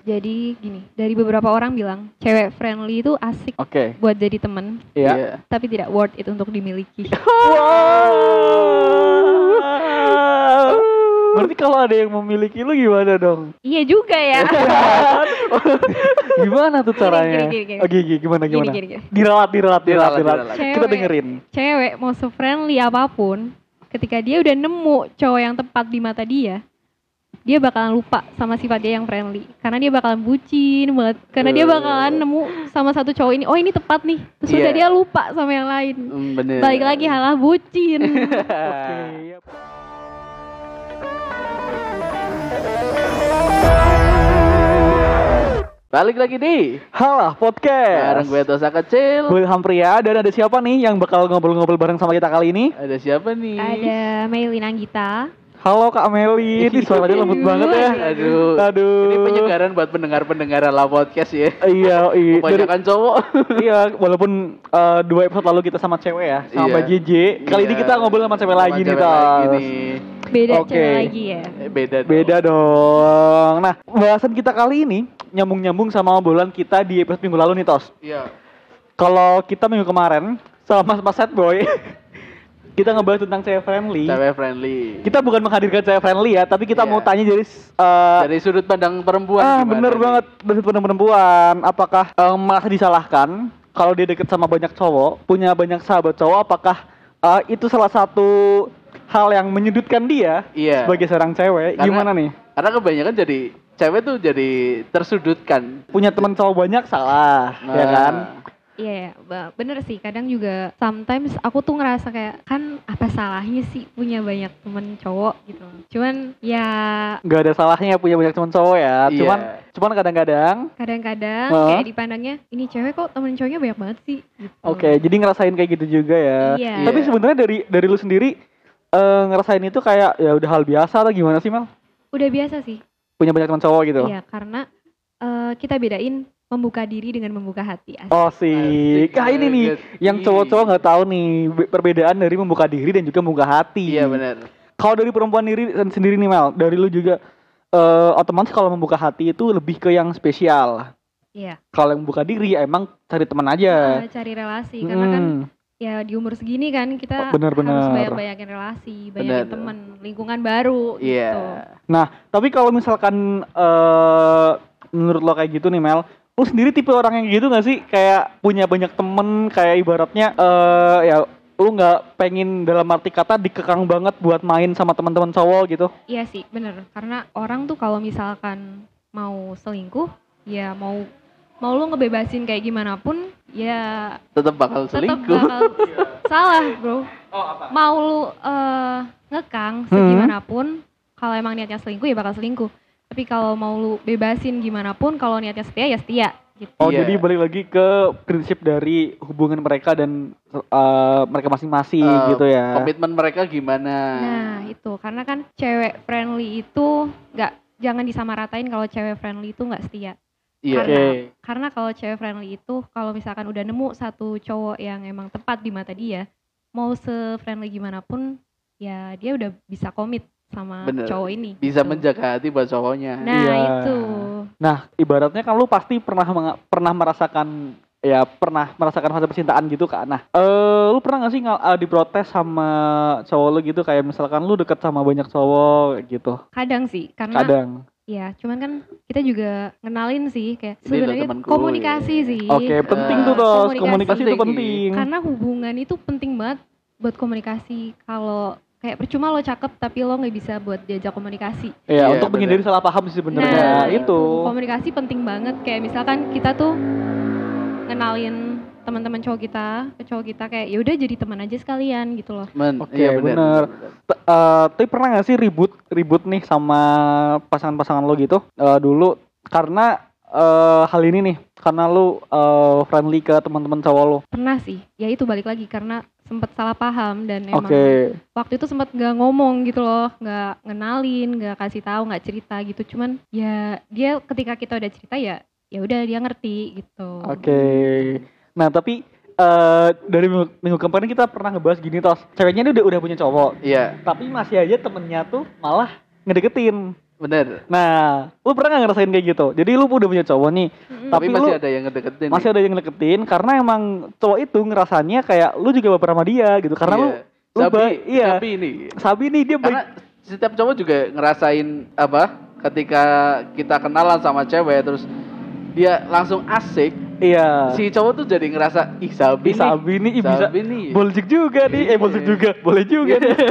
Jadi gini, dari beberapa orang bilang cewek friendly itu asik Oke. buat jadi temen, Iya. tapi tidak worth it untuk dimiliki. Wow. Berarti kalau ada yang memiliki lu gimana dong? iya juga ya. Gimana tuh Gini, caranya? gini, gini, gini. Oke, gini, gimana Gini, gimana? gini, gini. Diralat, diralat, diralat, Diralat, diralat. Kita dengerin. Cewek mau se-friendly apa pun, ketika dia udah nemu cowok yang tepat di mata dia, dia bakalan lupa sama sifat dia yang friendly. Karena dia bakalan bucin banget. Karena dia bakalan nemu sama satu cowok ini, oh ini tepat nih. Terus udah Iya. dia lupa sama yang lain. Hmm, bener. Balik lagi halah bucin. Oke. Balik lagi di Halah podcast. bareng gue Tosa kecil. Gue Hampria dan ada siapa nih yang bakal ngobrol-ngobrol bareng sama kita kali ini? Ada siapa nih? Ada Maylin Anggita. Halo Kak Meli, ini suaranya lembut banget ya. Aduh. Aduh. Ini penyegaran buat pendengar-pendengar ala podcast ya. Iya, iya. Kebanyakan cowok. iya, walaupun eh, dua episode lalu kita sama cewek ya, sama Iya. JJ. Kali ini Iya. kita ngobrol sama cewek Sama lagi nih, cewek Tos. Beda Oke. cewek lagi ya. Eh, beda dong. Beda dong. Nah, bahasan kita kali ini nyambung-nyambung sama obrolan kita di episode minggu lalu nih, Tos. Iya. Kalau kita minggu kemarin sama Mas Set Boy, kita ngebahas tentang cewek friendly. Cewek friendly. Kita bukan menghadirkan cewek friendly ya, tapi kita Iya. mau tanya dari eh, Dari sudut pandang perempuan ah, bener nih? banget dari sudut pandang perempuan. Apakah eh, merasa disalahkan kalau dia deket sama banyak cowok, punya banyak sahabat cowok? Apakah eh, itu salah satu hal yang menyudutkan dia Iya. sebagai seorang cewek? Karena- Gimana nih? Karena kebanyakan jadi cewek tuh jadi tersudutkan. Punya teman cowok banyak salah, ya Nah, kan? Iya, ya, ba- bener sih. Kadang juga sometimes aku tuh ngerasa kayak kan apa salahnya sih punya banyak temen cowok gitu. Cuman ya Gak ada salahnya punya banyak teman cowok ya. Iya. Cuman, cuman kadang-kadang, kadang-kadang Hah? kayak dipandangnya ini cewek kok temen cowoknya banyak banget sih. Gitu. oke, jadi ngerasain kayak gitu juga ya. Iya. Tapi Iya. sebenarnya dari dari lu sendiri eh, ngerasain itu kayak ya udah hal biasa atau gimana sih Mel? Udah biasa sih. Punya banyak teman cowok gitu. Iya, karena eh, kita bedain membuka diri dengan membuka hati. Asik. Oh sih, Kah ini nih yang cowok-cowok nggak tahu nih be- perbedaan dari membuka diri dan juga membuka hati. Iya benar. Kalau dari perempuan diri sendiri nih Mel, dari lu juga eh, otomatis kalau membuka hati itu lebih ke yang spesial. Iya. Kalau yang membuka diri ya emang cari teman aja. Ah, cari relasi karena kan Hmm, ya di umur segini kan kita Oh, bener, harus bener. banyak-banyakin relasi, banyakin Bener. temen, lingkungan baru Iya. gitu. Nah, tapi kalau misalkan eh menurut lo kayak gitu nih Mel, lu sendiri tipe orang yang gitu gak sih? Kayak punya banyak temen, kayak ibaratnya eh ya lu nggak pengen dalam arti kata dikekang banget buat main sama teman-teman cowok gitu? Iya sih, bener. Karena orang tuh kalau misalkan mau selingkuh, ya mau mau lu ngebebasin kayak gimana pun, ya Tetap bakal tetap selingkuh. bakal salah, bro. Mau lu eh, ngekang Hmm. segimanapun, kalau emang niatnya selingkuh ya bakal selingkuh. Tapi kalau mau lu bebasin gimana pun, kalau niatnya setia ya setia. Gitu. Oh, Iya. jadi balik lagi ke prinsip dari hubungan mereka dan eh, mereka masing-masing Eh, gitu ya. Komitmen mereka gimana? Nah itu karena kan cewek friendly itu nggak jangan disamaratain kalau cewek friendly itu nggak setia. Iya. Oke. Karena kalau cewek friendly itu kalau misalkan udah nemu satu cowok yang emang tepat di mata dia, mau se-friendly gimana pun ya dia udah bisa komit sama Bener. cowok ini. Bisa gitu. menjaga hati buat cowoknya. Nah Iya. itu. Nah, ibaratnya kan lu pasti pernah pernah merasakan ya pernah merasakan fase percintaan gitu kan. Nah, eh lu pernah gak sih ngal- eh, diprotes sama cowok lu gitu kayak misalkan lu deket sama banyak cowok gitu. Kadang sih karena Kadang. ya cuman kan kita juga ngenalin sih kayak sebenarnya temanku, komunikasi ya. sih. Oke, penting tuh Eh, tos. komunikasi Komunikasi itu penting. karena hubungan itu penting banget buat komunikasi kalau kayak percuma lo cakep tapi lo nggak bisa buat diajak komunikasi. Ya, Iya, untuk menghindari salah paham sih sebenarnya. Nah itu. komunikasi penting banget. Kayak misalkan kita tuh ngenalin teman-teman cowok kita ke cowok kita kayak ya udah jadi teman aja sekalian gitu loh. Men, Oke, iya bener. T- eh, tapi pernah gak sih ribut ribut nih sama pasangan-pasangan lo gitu? Eh, dulu karena eh, hal ini nih karena lu eh, friendly ke teman-teman cowok lo. pernah sih. Ya itu balik lagi karena sempet salah paham dan emang Oke. waktu itu sempat nggak ngomong gitu loh nggak ngenalin nggak kasih tahu nggak cerita gitu cuman ya dia ketika kita udah cerita ya ya udah dia ngerti gitu Oke. Nah, tapi eh dari minggu, minggu kemarin kita pernah ngebahas gini tos. Ceweknya ini udah udah punya cowok, Iya. tapi masih aja temennya tuh malah ngedeketin. Bener. Nah, lu pernah gak ngerasain kayak gitu? Jadi lu udah punya cowok nih, Mm-mm. Tapi, Tapi masih lu- ada yang ngedeketin. masih ada yang deketin karena emang cowok itu ngerasanya kayak lu juga baper sama dia gitu. Karena lu Iya. lu Sabi, baik, iya. Sabi ini. Sabi nih dia Karena baik. setiap cowok juga ngerasain apa? Ketika kita kenalan sama cewek terus dia langsung asik, Iya. si cowok tuh jadi ngerasa ih Sabi Sabi nih ih, bisa Sabi nih. juga nih. Eh, Iya. boljuk juga. Boleh juga nih.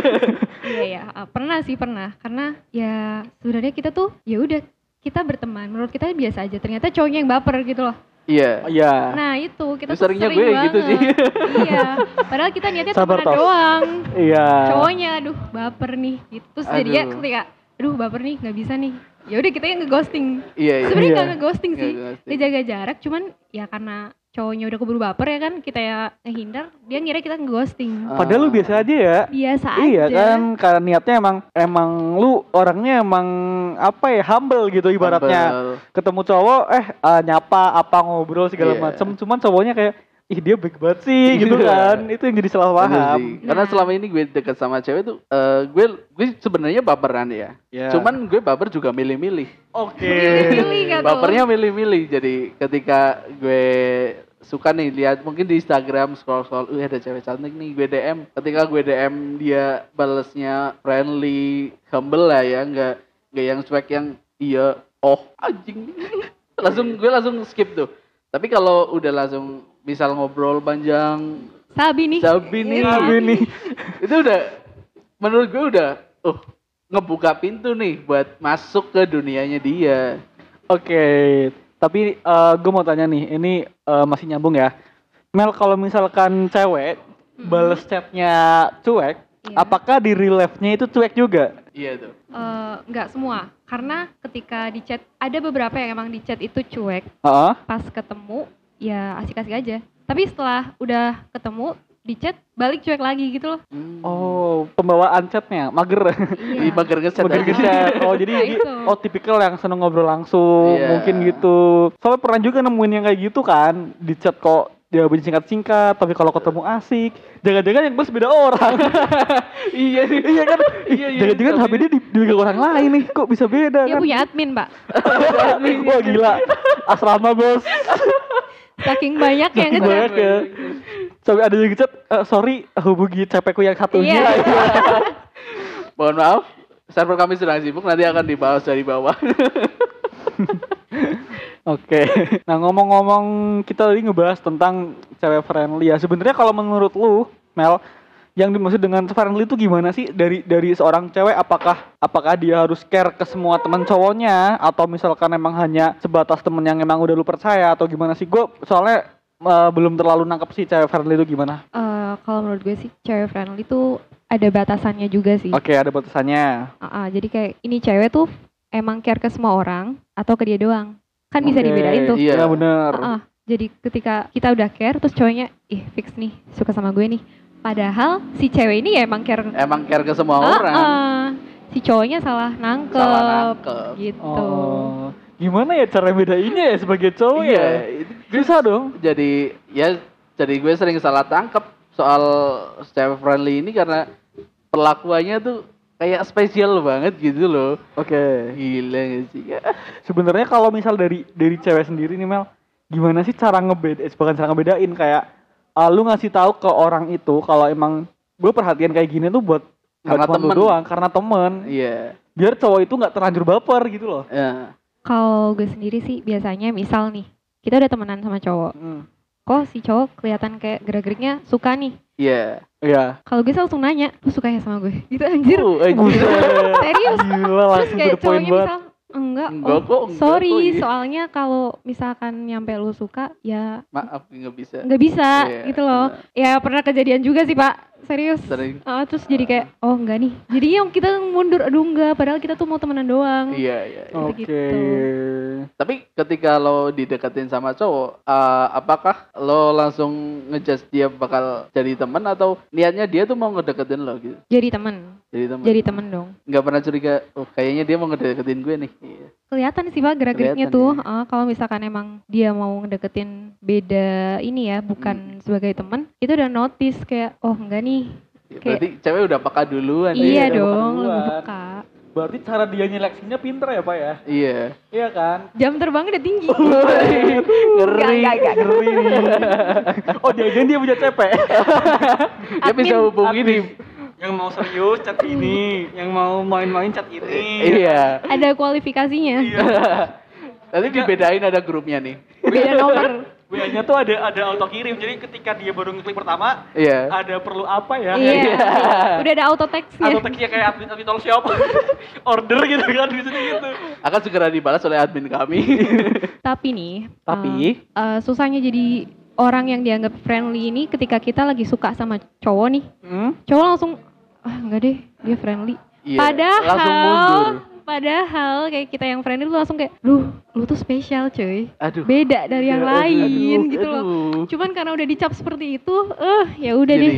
Iya ya, uh, pernah sih pernah. Karena ya sebenarnya kita tuh ya udah kita berteman. Menurut kita biasa aja. Ternyata cowoknya yang baper gitu loh. Iya. Iya. Nah itu kita Itu tuh seringnya sering gue banget. gitu sih. iya. Padahal kita niatnya Sabar, temenan Tos. doang. Iya. Cowoknya aduh baper nih. Gitu. Terus jadinya Aduh. ketika aduh baper nih nggak bisa nih. Ya udah kita yang ngeghosting. Iya, iya. Sebenarnya Iya. nggak ngeghosting Nggak sih. ngeghosting. Ngejaga jarak. Cuman ya karena cowoknya udah keburu baper ya kan kita ya ngehindar. Dia ngira kita ngeghosting. Padahal lu biasa aja ya. Biasa Iya aja. kan, karena niatnya emang emang lu orangnya emang apa ya humble gitu ibaratnya. Humble. Ketemu cowok eh eh, nyapa apa ngobrol segala Iya. macem, cuman cowoknya kayak ih dia baik banget sih gitu Iya. kan. Itu yang jadi salah Bener paham. sih. Karena Nah. selama ini gue deket sama cewek tuh, eh, gue gue sebenarnya baperan ya. Ya. Cuman gue baper juga milih-milih. oke. Tuh? Bapernya milih-milih. Jadi ketika gue suka nih lihat mungkin di Instagram scroll scroll, uh ada cewek cantik nih gue DM. Ketika gue DM dia balesnya friendly, humble lah ya, nggak nggak yang cuek yang iya, oh anjing. langsung gue langsung skip tuh. Tapi kalau udah langsung misal ngobrol panjang, Sabi nih. Sabi nih. Sabi nih. itu udah menurut gue udah uh ngebuka pintu nih buat masuk ke dunianya dia. Oke, tapi eh gue mau tanya nih, ini eh, masih nyambung ya. Mel kalau misalkan cewek bales chatnya cuek, Iya. apakah di real life-nya itu cuek juga? Iya tuh. Eh, nggak semua karena ketika di chat ada beberapa yang emang di chat itu cuek Heeh. pas ketemu ya asik-asik aja tapi setelah udah ketemu di chat balik cuek lagi gitu loh Hmm. Oh, pembawaan chatnya mager. Iya mager ngeset Mager aja. ngechat. Oh, jadi Nah, itu. oh tipikal yang seneng ngobrol langsung, Iya. mungkin gitu. Soalnya pernah juga nemuin yang kayak gitu kan, di chat kok jawabannya singkat-singkat, tapi kalau ketemu asik. Jangan-jangan yang bos beda orang. iya nih. iya kan? Iya, iya, Jangan-jangan tapi- HP dia di, di orang lain nih, kok bisa beda dia kan? punya admin mbak Wah gila, asrama bos. Saking banyak yang Saking ngechat banyak ya. Sampai ada yang ngechat, "Eh, sorry hubungi capekku yang satunya. Iya. Mohon maaf, server kami sedang sibuk nanti akan dibahas dari bawah. Oke. Nah ngomong-ngomong kita tadi ngebahas tentang cewek friendly ya. Sebenarnya kalau menurut lu, Mel, yang dimaksud dengan friendly itu gimana sih dari dari seorang cewek? Apakah apakah dia harus care ke semua teman cowoknya atau misalkan emang hanya sebatas temen yang emang udah lu percaya atau gimana sih? Gue soalnya eh, belum terlalu nangkep sih cewek friendly itu gimana. Eh, kalau menurut gue sih cewek friendly tuh ada batasannya juga sih Oke, ada batasannya. Ah, ah, jadi kayak ini cewek tuh emang care ke semua orang atau ke dia doang kan bisa Oke, dibedain tuh Iya. Bener. Ah, ah. jadi ketika kita udah care terus cowoknya ih fix nih suka sama gue nih padahal si cewek ini ya emang care Emang care ke semua Ah, orang. ah. si cowoknya salah nangkep, Salah nangkep. gitu Oh, gimana ya cara bedainnya ya sebagai cowok Iya, ya? itu Susah dong. jadi ya jadi gue sering salah tangkap soal cewek friendly ini karena perlakuannya tuh kayak spesial banget gitu loh. Oke. Gila gak sih? Sebenarnya kalau misal dari dari cewek sendiri nih Mel, gimana sih cara ngebeda, eh, bukan cara ngebedain kayak ah, lu ngasih tahu ke orang itu kalau emang gue perhatian kayak gini tuh buat Karena buat temen doang, karena temen. Iya. Biar cowok itu nggak terlanjur baper gitu loh. Ya. kalau gue sendiri sih biasanya misal nih kita udah temenan sama cowok Hmm. kok si cowok kelihatan kayak gerak-geriknya suka nih Iya. Iya. kalau gue langsung nanya lu suka ya sama gue gitu anjir Oh, eh, Buset. serius Gila terus langsung to kayak cowoknya misal enggak, Enggak oh, kok, enggak sorry kok, iya. soalnya kalau misalkan nyampe lu suka ya Maaf nggak bisa. nggak bisa Iya, gitu loh benar. ya pernah kejadian juga sih pak serius Sering. Ah, terus jadi kayak oh enggak nih jadi yang kita mundur aduh enggak padahal kita tuh mau temenan doang Iya, iya. iya. Oke. gitu. Tapi ketika lo dideketin sama cowok, eh, apakah lo langsung ngejudge dia bakal jadi teman atau niatnya dia tuh mau ngedeketin lo gitu? jadi temen Jadi teman. jadi temen dong Nggak pernah curiga, oh kayaknya dia mau ngedeketin gue nih. Kelihatan sih pak gerak-geriknya tuh Ah, kalau misalkan emang dia mau ngedeketin beda ini ya bukan sebagai temen itu udah notice kayak oh enggak nih Ya, Kayak- Berarti cewek udah peka duluan. iya udah dong lebih peka Berarti cara dia nyeleksinya pinter ya pak ya? Iya. Iya kan? Jam terbangnya udah tinggi. Ngeri. Enggak, enggak, enggak. Ngeri. oh dia dia punya CP. Dia bisa hubungi di yang mau serius chat ini, yang mau main-main chat ini. Iya. Ada kualifikasinya. Nanti dibedain ada grupnya nih. Beda nomor. WA-nya tuh ada ada auto kirim. Jadi ketika dia baru ngeklik pertama, Iya. ada perlu apa ya? Iya. Udah ada auto text-nya. Atau teksnya kayak admin admin tol shop. Order gitu kan biasanya gitu. Akan segera dibalas oleh admin kami. Tapi nih, Tapi? eh, eh, susahnya jadi orang yang dianggap friendly ini ketika kita lagi suka sama cowok nih. Hmm? Cowok langsung ah enggak deh, dia friendly. Iya, padahal langsung mundur. padahal kayak kita yang friendly lu langsung kayak, "Duh, lu tuh spesial, cuy." Aduh. Beda dari yang Aduh, lain aduh, gitu loh. aduh. Cuman karena udah dicap seperti itu, eh ya udah deh.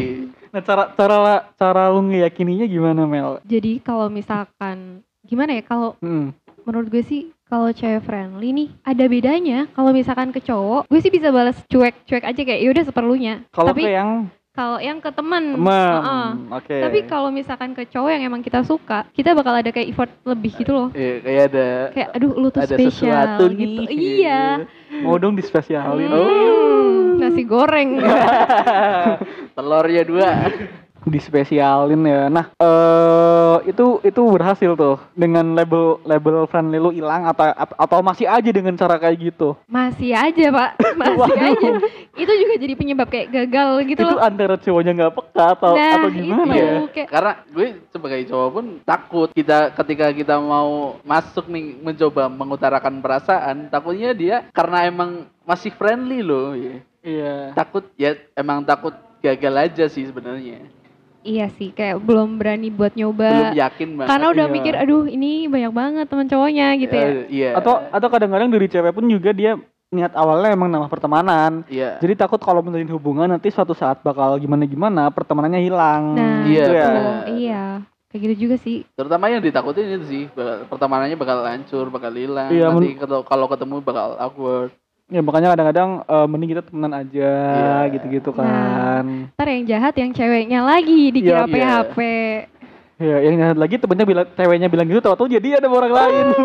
Nah cara cara cara lu ngeyakininya gimana Mel? Jadi kalau misalkan gimana ya kalau Hmm. menurut gue sih kalau cewek friendly nih ada bedanya kalau misalkan ke cowok gue sih bisa balas cuek-cuek aja kayak yaudah seperlunya Kalau tapi ke yang kalau yang ke teman, heeh. oke. tapi kalau misalkan ke cowok yang emang kita suka kita bakal ada kayak effort lebih gitu loh Iya, kayak ada kayak aduh lu tuh ada spesial sesuatu gitu nih. iya mau dong dispesialin. Hmm, nasi goreng telurnya dua. dispesialin ya. Nah, eh itu itu berhasil tuh dengan label label friendly lu hilang atau atau masih aja dengan cara kayak gitu. masih aja pak masih aja itu juga jadi penyebab kayak gagal gitu itu loh antara cowoknya nggak peka atau Nah, atau gimana itu. ya? kayak Karena gue sebagai cowok pun takut kita ketika kita mau masuk nih mencoba mengutarakan perasaan, takutnya dia karena emang masih friendly loh. ya. Iya. Takut ya emang takut gagal aja sih sebenarnya. Iya sih kayak belum berani buat nyoba Belum yakin banget. karena udah Iya. mikir aduh ini banyak banget teman cowoknya gitu ya Eh, iya. Atau atau kadang-kadang dari cewek pun juga dia niat awalnya emang nama pertemanan. iya. Jadi takut kalau menjalin hubungan nanti suatu saat bakal gimana-gimana pertemanannya hilang. nah Iya, gitu ya. iya kayak gitu juga sih Terutama yang ditakutin itu sih, bakal- pertemanannya bakal hancur, bakal hilang. Iya, Nanti kalau ketemu bakal awkward. Ya makanya kadang-kadang eh, mending kita temenan aja Iya. gitu-gitu Nah. kan. ntar yang jahat yang ceweknya lagi dikira Iya, iya. PHP Ya, yang jahat lagi temennya bilang ceweknya bilang gitu tahu-tahu jadi ada orang lain.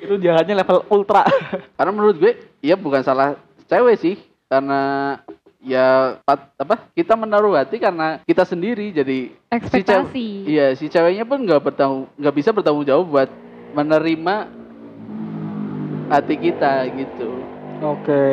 itu jahatnya level ultra. Karena menurut gue, ya bukan salah cewek sih, karena ya pat- apa kita menaruh hati karena kita sendiri jadi si ekspektasi cew- iya si ceweknya pun nggak bertanggung nggak bisa bertanggung jawab buat menerima hati kita gitu Oke.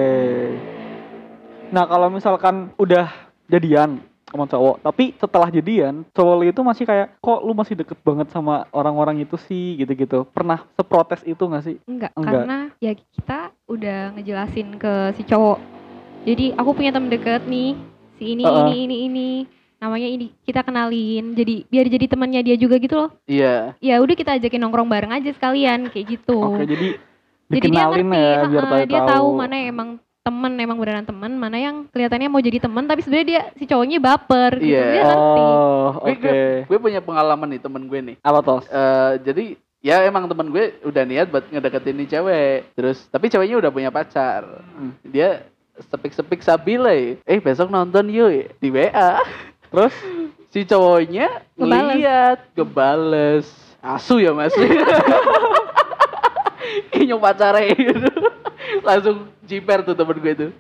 Nah, kalau misalkan udah jadian sama cowok, tapi setelah jadian, cowok lu itu masih kayak kok lu masih deket banget sama orang-orang itu sih gitu-gitu. Pernah seprotes itu gak sih? enggak, Enggak. karena ya kita udah ngejelasin ke si cowok jadi aku punya temen deket nih si ini Uh-uh. ini ini ini namanya ini kita kenalin jadi biar jadi temannya dia juga gitu loh iya ya udah kita ajakin nongkrong bareng aja sekalian kayak gitu Oke, jadi jadi dia dikenalin ngerti ya biar tahu dia tahu mana yang emang temen emang beneran temen mana yang kelihatannya mau jadi temen tapi sebenarnya dia si cowoknya baper gitu Iya. dia ngerti Oh, oke. gue, gue punya pengalaman nih temen gue nih Apa tos? Eh, jadi ya emang temen gue udah niat buat ngedeketin nih cewek terus tapi ceweknya udah punya pacar Hmm. dia sepik-sepik sabile eh besok nonton yuk di WA Terus si cowoknya Ngebales. ngeliat kebales asu ya mas kayaknya pacarnya gitu. langsung jiper tuh temen gue tuh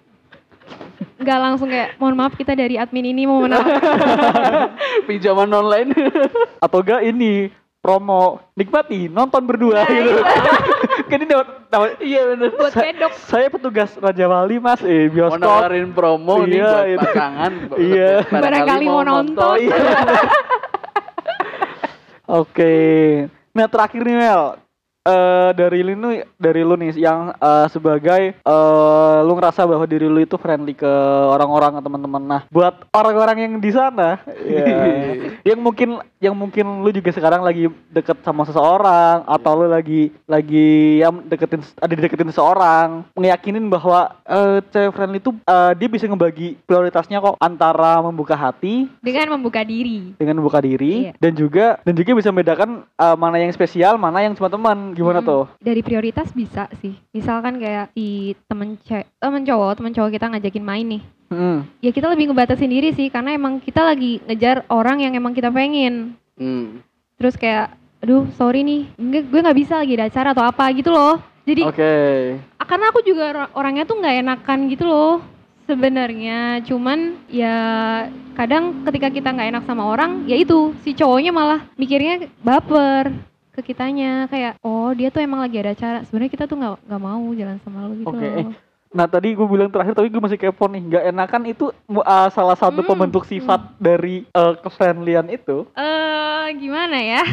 nggak langsung kayak mohon maaf kita dari admin ini mau menang pinjaman online atau enggak ini promo nikmati nonton berdua Nah, gitu. kan ini dapat dapat iya bener buat pedok saya petugas Raja Wali Mas eh mau bioskop. nawarin promo nih Iya, buat itu. pasangan Iya. Barangkali mau nonton. Iya. Oke. Nah terakhir nih Mel, Eh dari lu nih, dari lu nih yang eh, sebagai eh lu ngerasa bahwa diri lu itu friendly ke orang-orang atau teman-teman. Nah, buat orang-orang yang di sana, ya, yang mungkin yang mungkin lu juga sekarang lagi deket sama seseorang atau lu lagi lagi yang deketin ada deketin seseorang, ngeyakinin bahwa eh cewek friendly itu eh, dia bisa ngebagi prioritasnya kok antara membuka hati dengan membuka diri dengan membuka diri Iya. dan juga dan juga bisa membedakan uh, mana yang spesial mana yang cuma teman gimana Mm-mm. tuh dari prioritas bisa sih misalkan kayak si temen ce temen cowok temen cowok kita ngajakin main nih Hmm. ya kita lebih ngebatasin diri sih karena emang kita lagi ngejar orang yang emang kita pengen Hmm. terus kayak aduh sorry nih Nggak, gue nggak bisa lagi ada acara atau apa gitu loh jadi Oke. karena aku juga or- orangnya tuh nggak enakan gitu loh sebenarnya cuman ya kadang ketika kita nggak enak sama orang ya itu si cowoknya malah mikirnya baper ke kitanya kayak oh dia tuh emang lagi ada acara sebenarnya kita tuh nggak nggak mau jalan sama lo gitu loh. eh, Nah tadi gue bilang terakhir tapi gue masih kepo nih nggak enakan itu uh, salah satu Hmm, pembentuk sifat dari uh, kefriendlian itu. Eh gimana ya?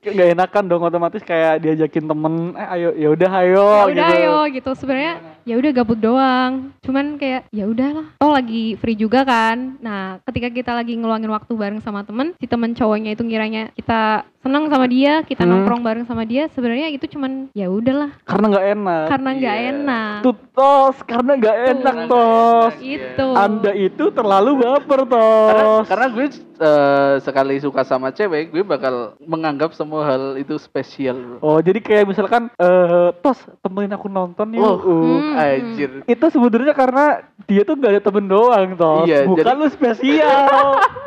Nggak enakan dong otomatis kayak diajakin temen eh ayo ya udah ayo ya udah gitu. ayo gitu. Sebenarnya ya udah gabut doang. Cuman kayak ya udahlah. Oh lagi free juga kan? Nah ketika kita lagi ngeluangin waktu bareng sama temen si temen cowoknya itu ngiranya kita seneng sama dia kita Hmm. nongkrong bareng sama dia sebenarnya itu cuman ya udahlah karena nggak enak. karena nggak Iya. enak Tuh tos karena nggak enak Karena tos. enak. itu Anda itu terlalu baper karena, tos. karena gue eh, sekali suka sama cewek gue bakal menganggap semua hal itu spesial. Oh jadi kayak misalkan eh tos temenin aku nonton yuk. Oh, Hmm. anjir Itu sebenarnya karena dia tuh nggak ada temen doang tos. Iya, Bukan jadi- lu spesial.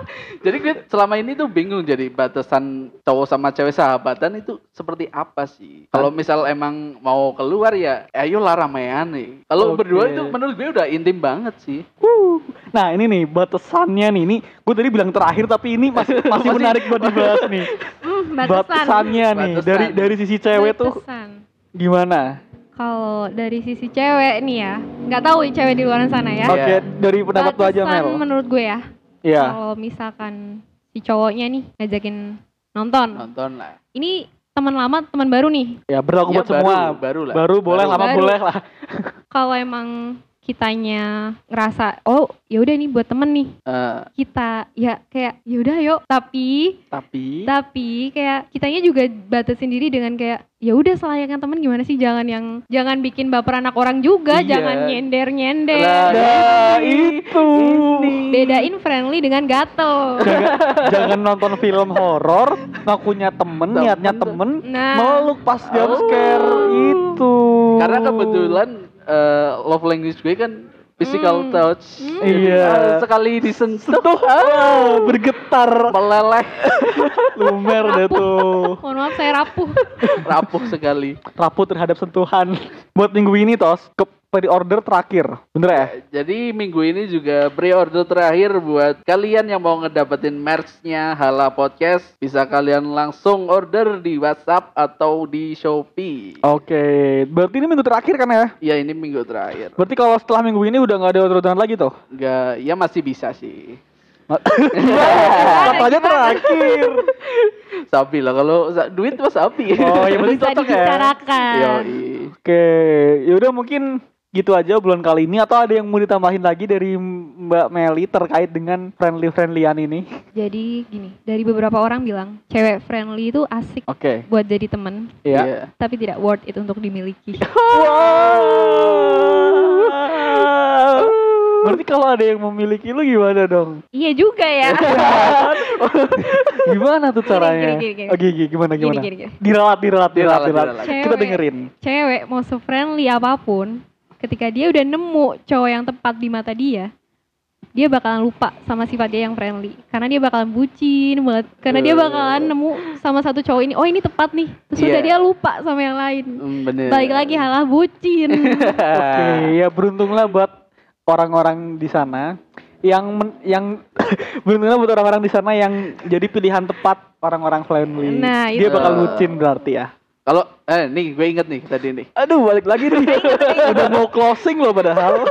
jadi gue selama ini tuh bingung jadi batasan cowok sama cewek sahabatan itu seperti apa sih kalau misal emang mau keluar ya ayolah ramean nih kalau Oke. berdua itu menurut gue udah intim banget sih Wuh. Nah ini nih batasannya nih, ini gue tadi bilang terakhir tapi ini masih masih Masih- menarik buat dibahas nih. Hmm, batasan Batasannya nih Batasan. dari dari sisi cewek tuh Batasan. gimana? kalau dari sisi cewek nih ya nggak tahu cewek di luar sana ya Oke dari pendapat lu aja Batasan Mel. menurut gue ya Iya. kalau misalkan si cowoknya nih ngajakin nonton nonton lah ini teman lama teman baru nih Ya berlaku Ya, buat semua. baru, baru lah Baru boleh lama Baru. boleh lah. kalau emang kitanya ngerasa oh ya udah nih buat temen nih. Eh, kita ya kayak ya udah yuk. Tapi Tapi? tapi kayak kitanya juga batasin diri dengan kayak ya udah selayaknya temen gimana sih? Jangan yang jangan bikin baper anak orang juga. Iya. jangan nyender nyender Lah, Nah, itu. bedain friendly dengan gatel. Jangan, jangan nonton film horor, ngakunya temen, niatnya temen, Nah. meluk pas jump Oh. scare itu. karena kebetulan eh, love language gue kan physical Hmm. touch. Hmm. Iya. eh, sekali disentuh tuh ah, bergetar. meleleh. Lumer deh tuh. Mohon maaf saya rapuh. Rapuh sekali. Rapuh terhadap sentuhan. Buat minggu ini tos ke pre-order terakhir bener ya Jadi minggu ini juga pre-order terakhir buat kalian yang mau ngedapetin merch-nya Hala Podcast bisa kalian langsung order di WhatsApp atau di Shopee. oke berarti ini minggu terakhir kan ya Ya ini minggu terakhir. berarti kalau setelah minggu ini udah nggak ada orderan lagi tuh Enggak, ya masih bisa sih. katanya terakhir Sapi lah kalau duit mah sapi. oh yang penting cocok ya. Oke, yaudah mungkin gitu aja bulan kali ini atau ada yang mau ditambahin lagi dari Mbak Meli terkait dengan friendly friendlyan ini? jadi gini dari beberapa orang bilang cewek friendly itu asik Oke, buat jadi temen ya. Iya. tapi tidak worth it untuk dimiliki Wow. Berarti kalau ada yang memiliki lu gimana dong? iya juga ya Gimana tuh caranya? gini, gini. Oke, gini, gimana Gini, gimana? gini, gini. Diralat, diralat, diralat, Diralat, diralat. diralat. Kita Cewek. dengerin. cewek mau se-friendly apa pun ketika dia udah nemu cowok yang tepat di mata dia dia bakalan lupa sama sifat dia yang friendly karena dia bakalan bucin banget karena dia bakalan nemu sama satu cowok ini oh ini tepat nih terus Iya. udah dia lupa sama yang lain Hmm, bener. balik lagi halah bucin Oke, ya beruntunglah buat orang-orang di sana yang men- yang beruntunglah buat orang-orang di sana yang jadi pilihan tepat orang-orang friendly. Nah, Dia bakal bucin berarti ya. Kalau eh nih gue inget nih tadi nih. Aduh, balik lagi nih. Udah mau closing loh padahal.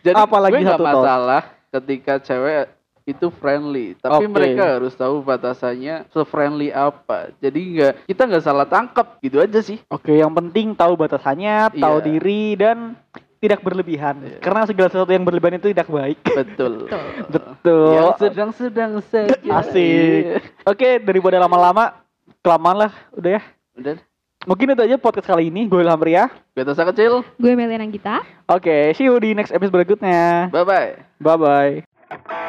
Jadi Apalagi gue nggak satu tahun. masalah ketika cewek itu friendly, tapi Oke. mereka harus tahu batasannya se-friendly apa. Jadi nggak kita nggak salah tangkap gitu aja sih. Oke, yang penting tahu batasannya, tahu Iya. diri dan tidak berlebihan. Iya. Karena segala sesuatu yang berlebihan itu tidak baik. Betul. Betul. Yang sedang-sedang saja. Asik. Oke, daripada lama-lama, kelamaan lah, udah ya. Udah. Mungkin itu aja podcast kali ini. Gue Ilham Ria. Gue Tosa kecil. gue Meliana Gita Oke, see you di next episode berikutnya. Bye bye. Bye bye.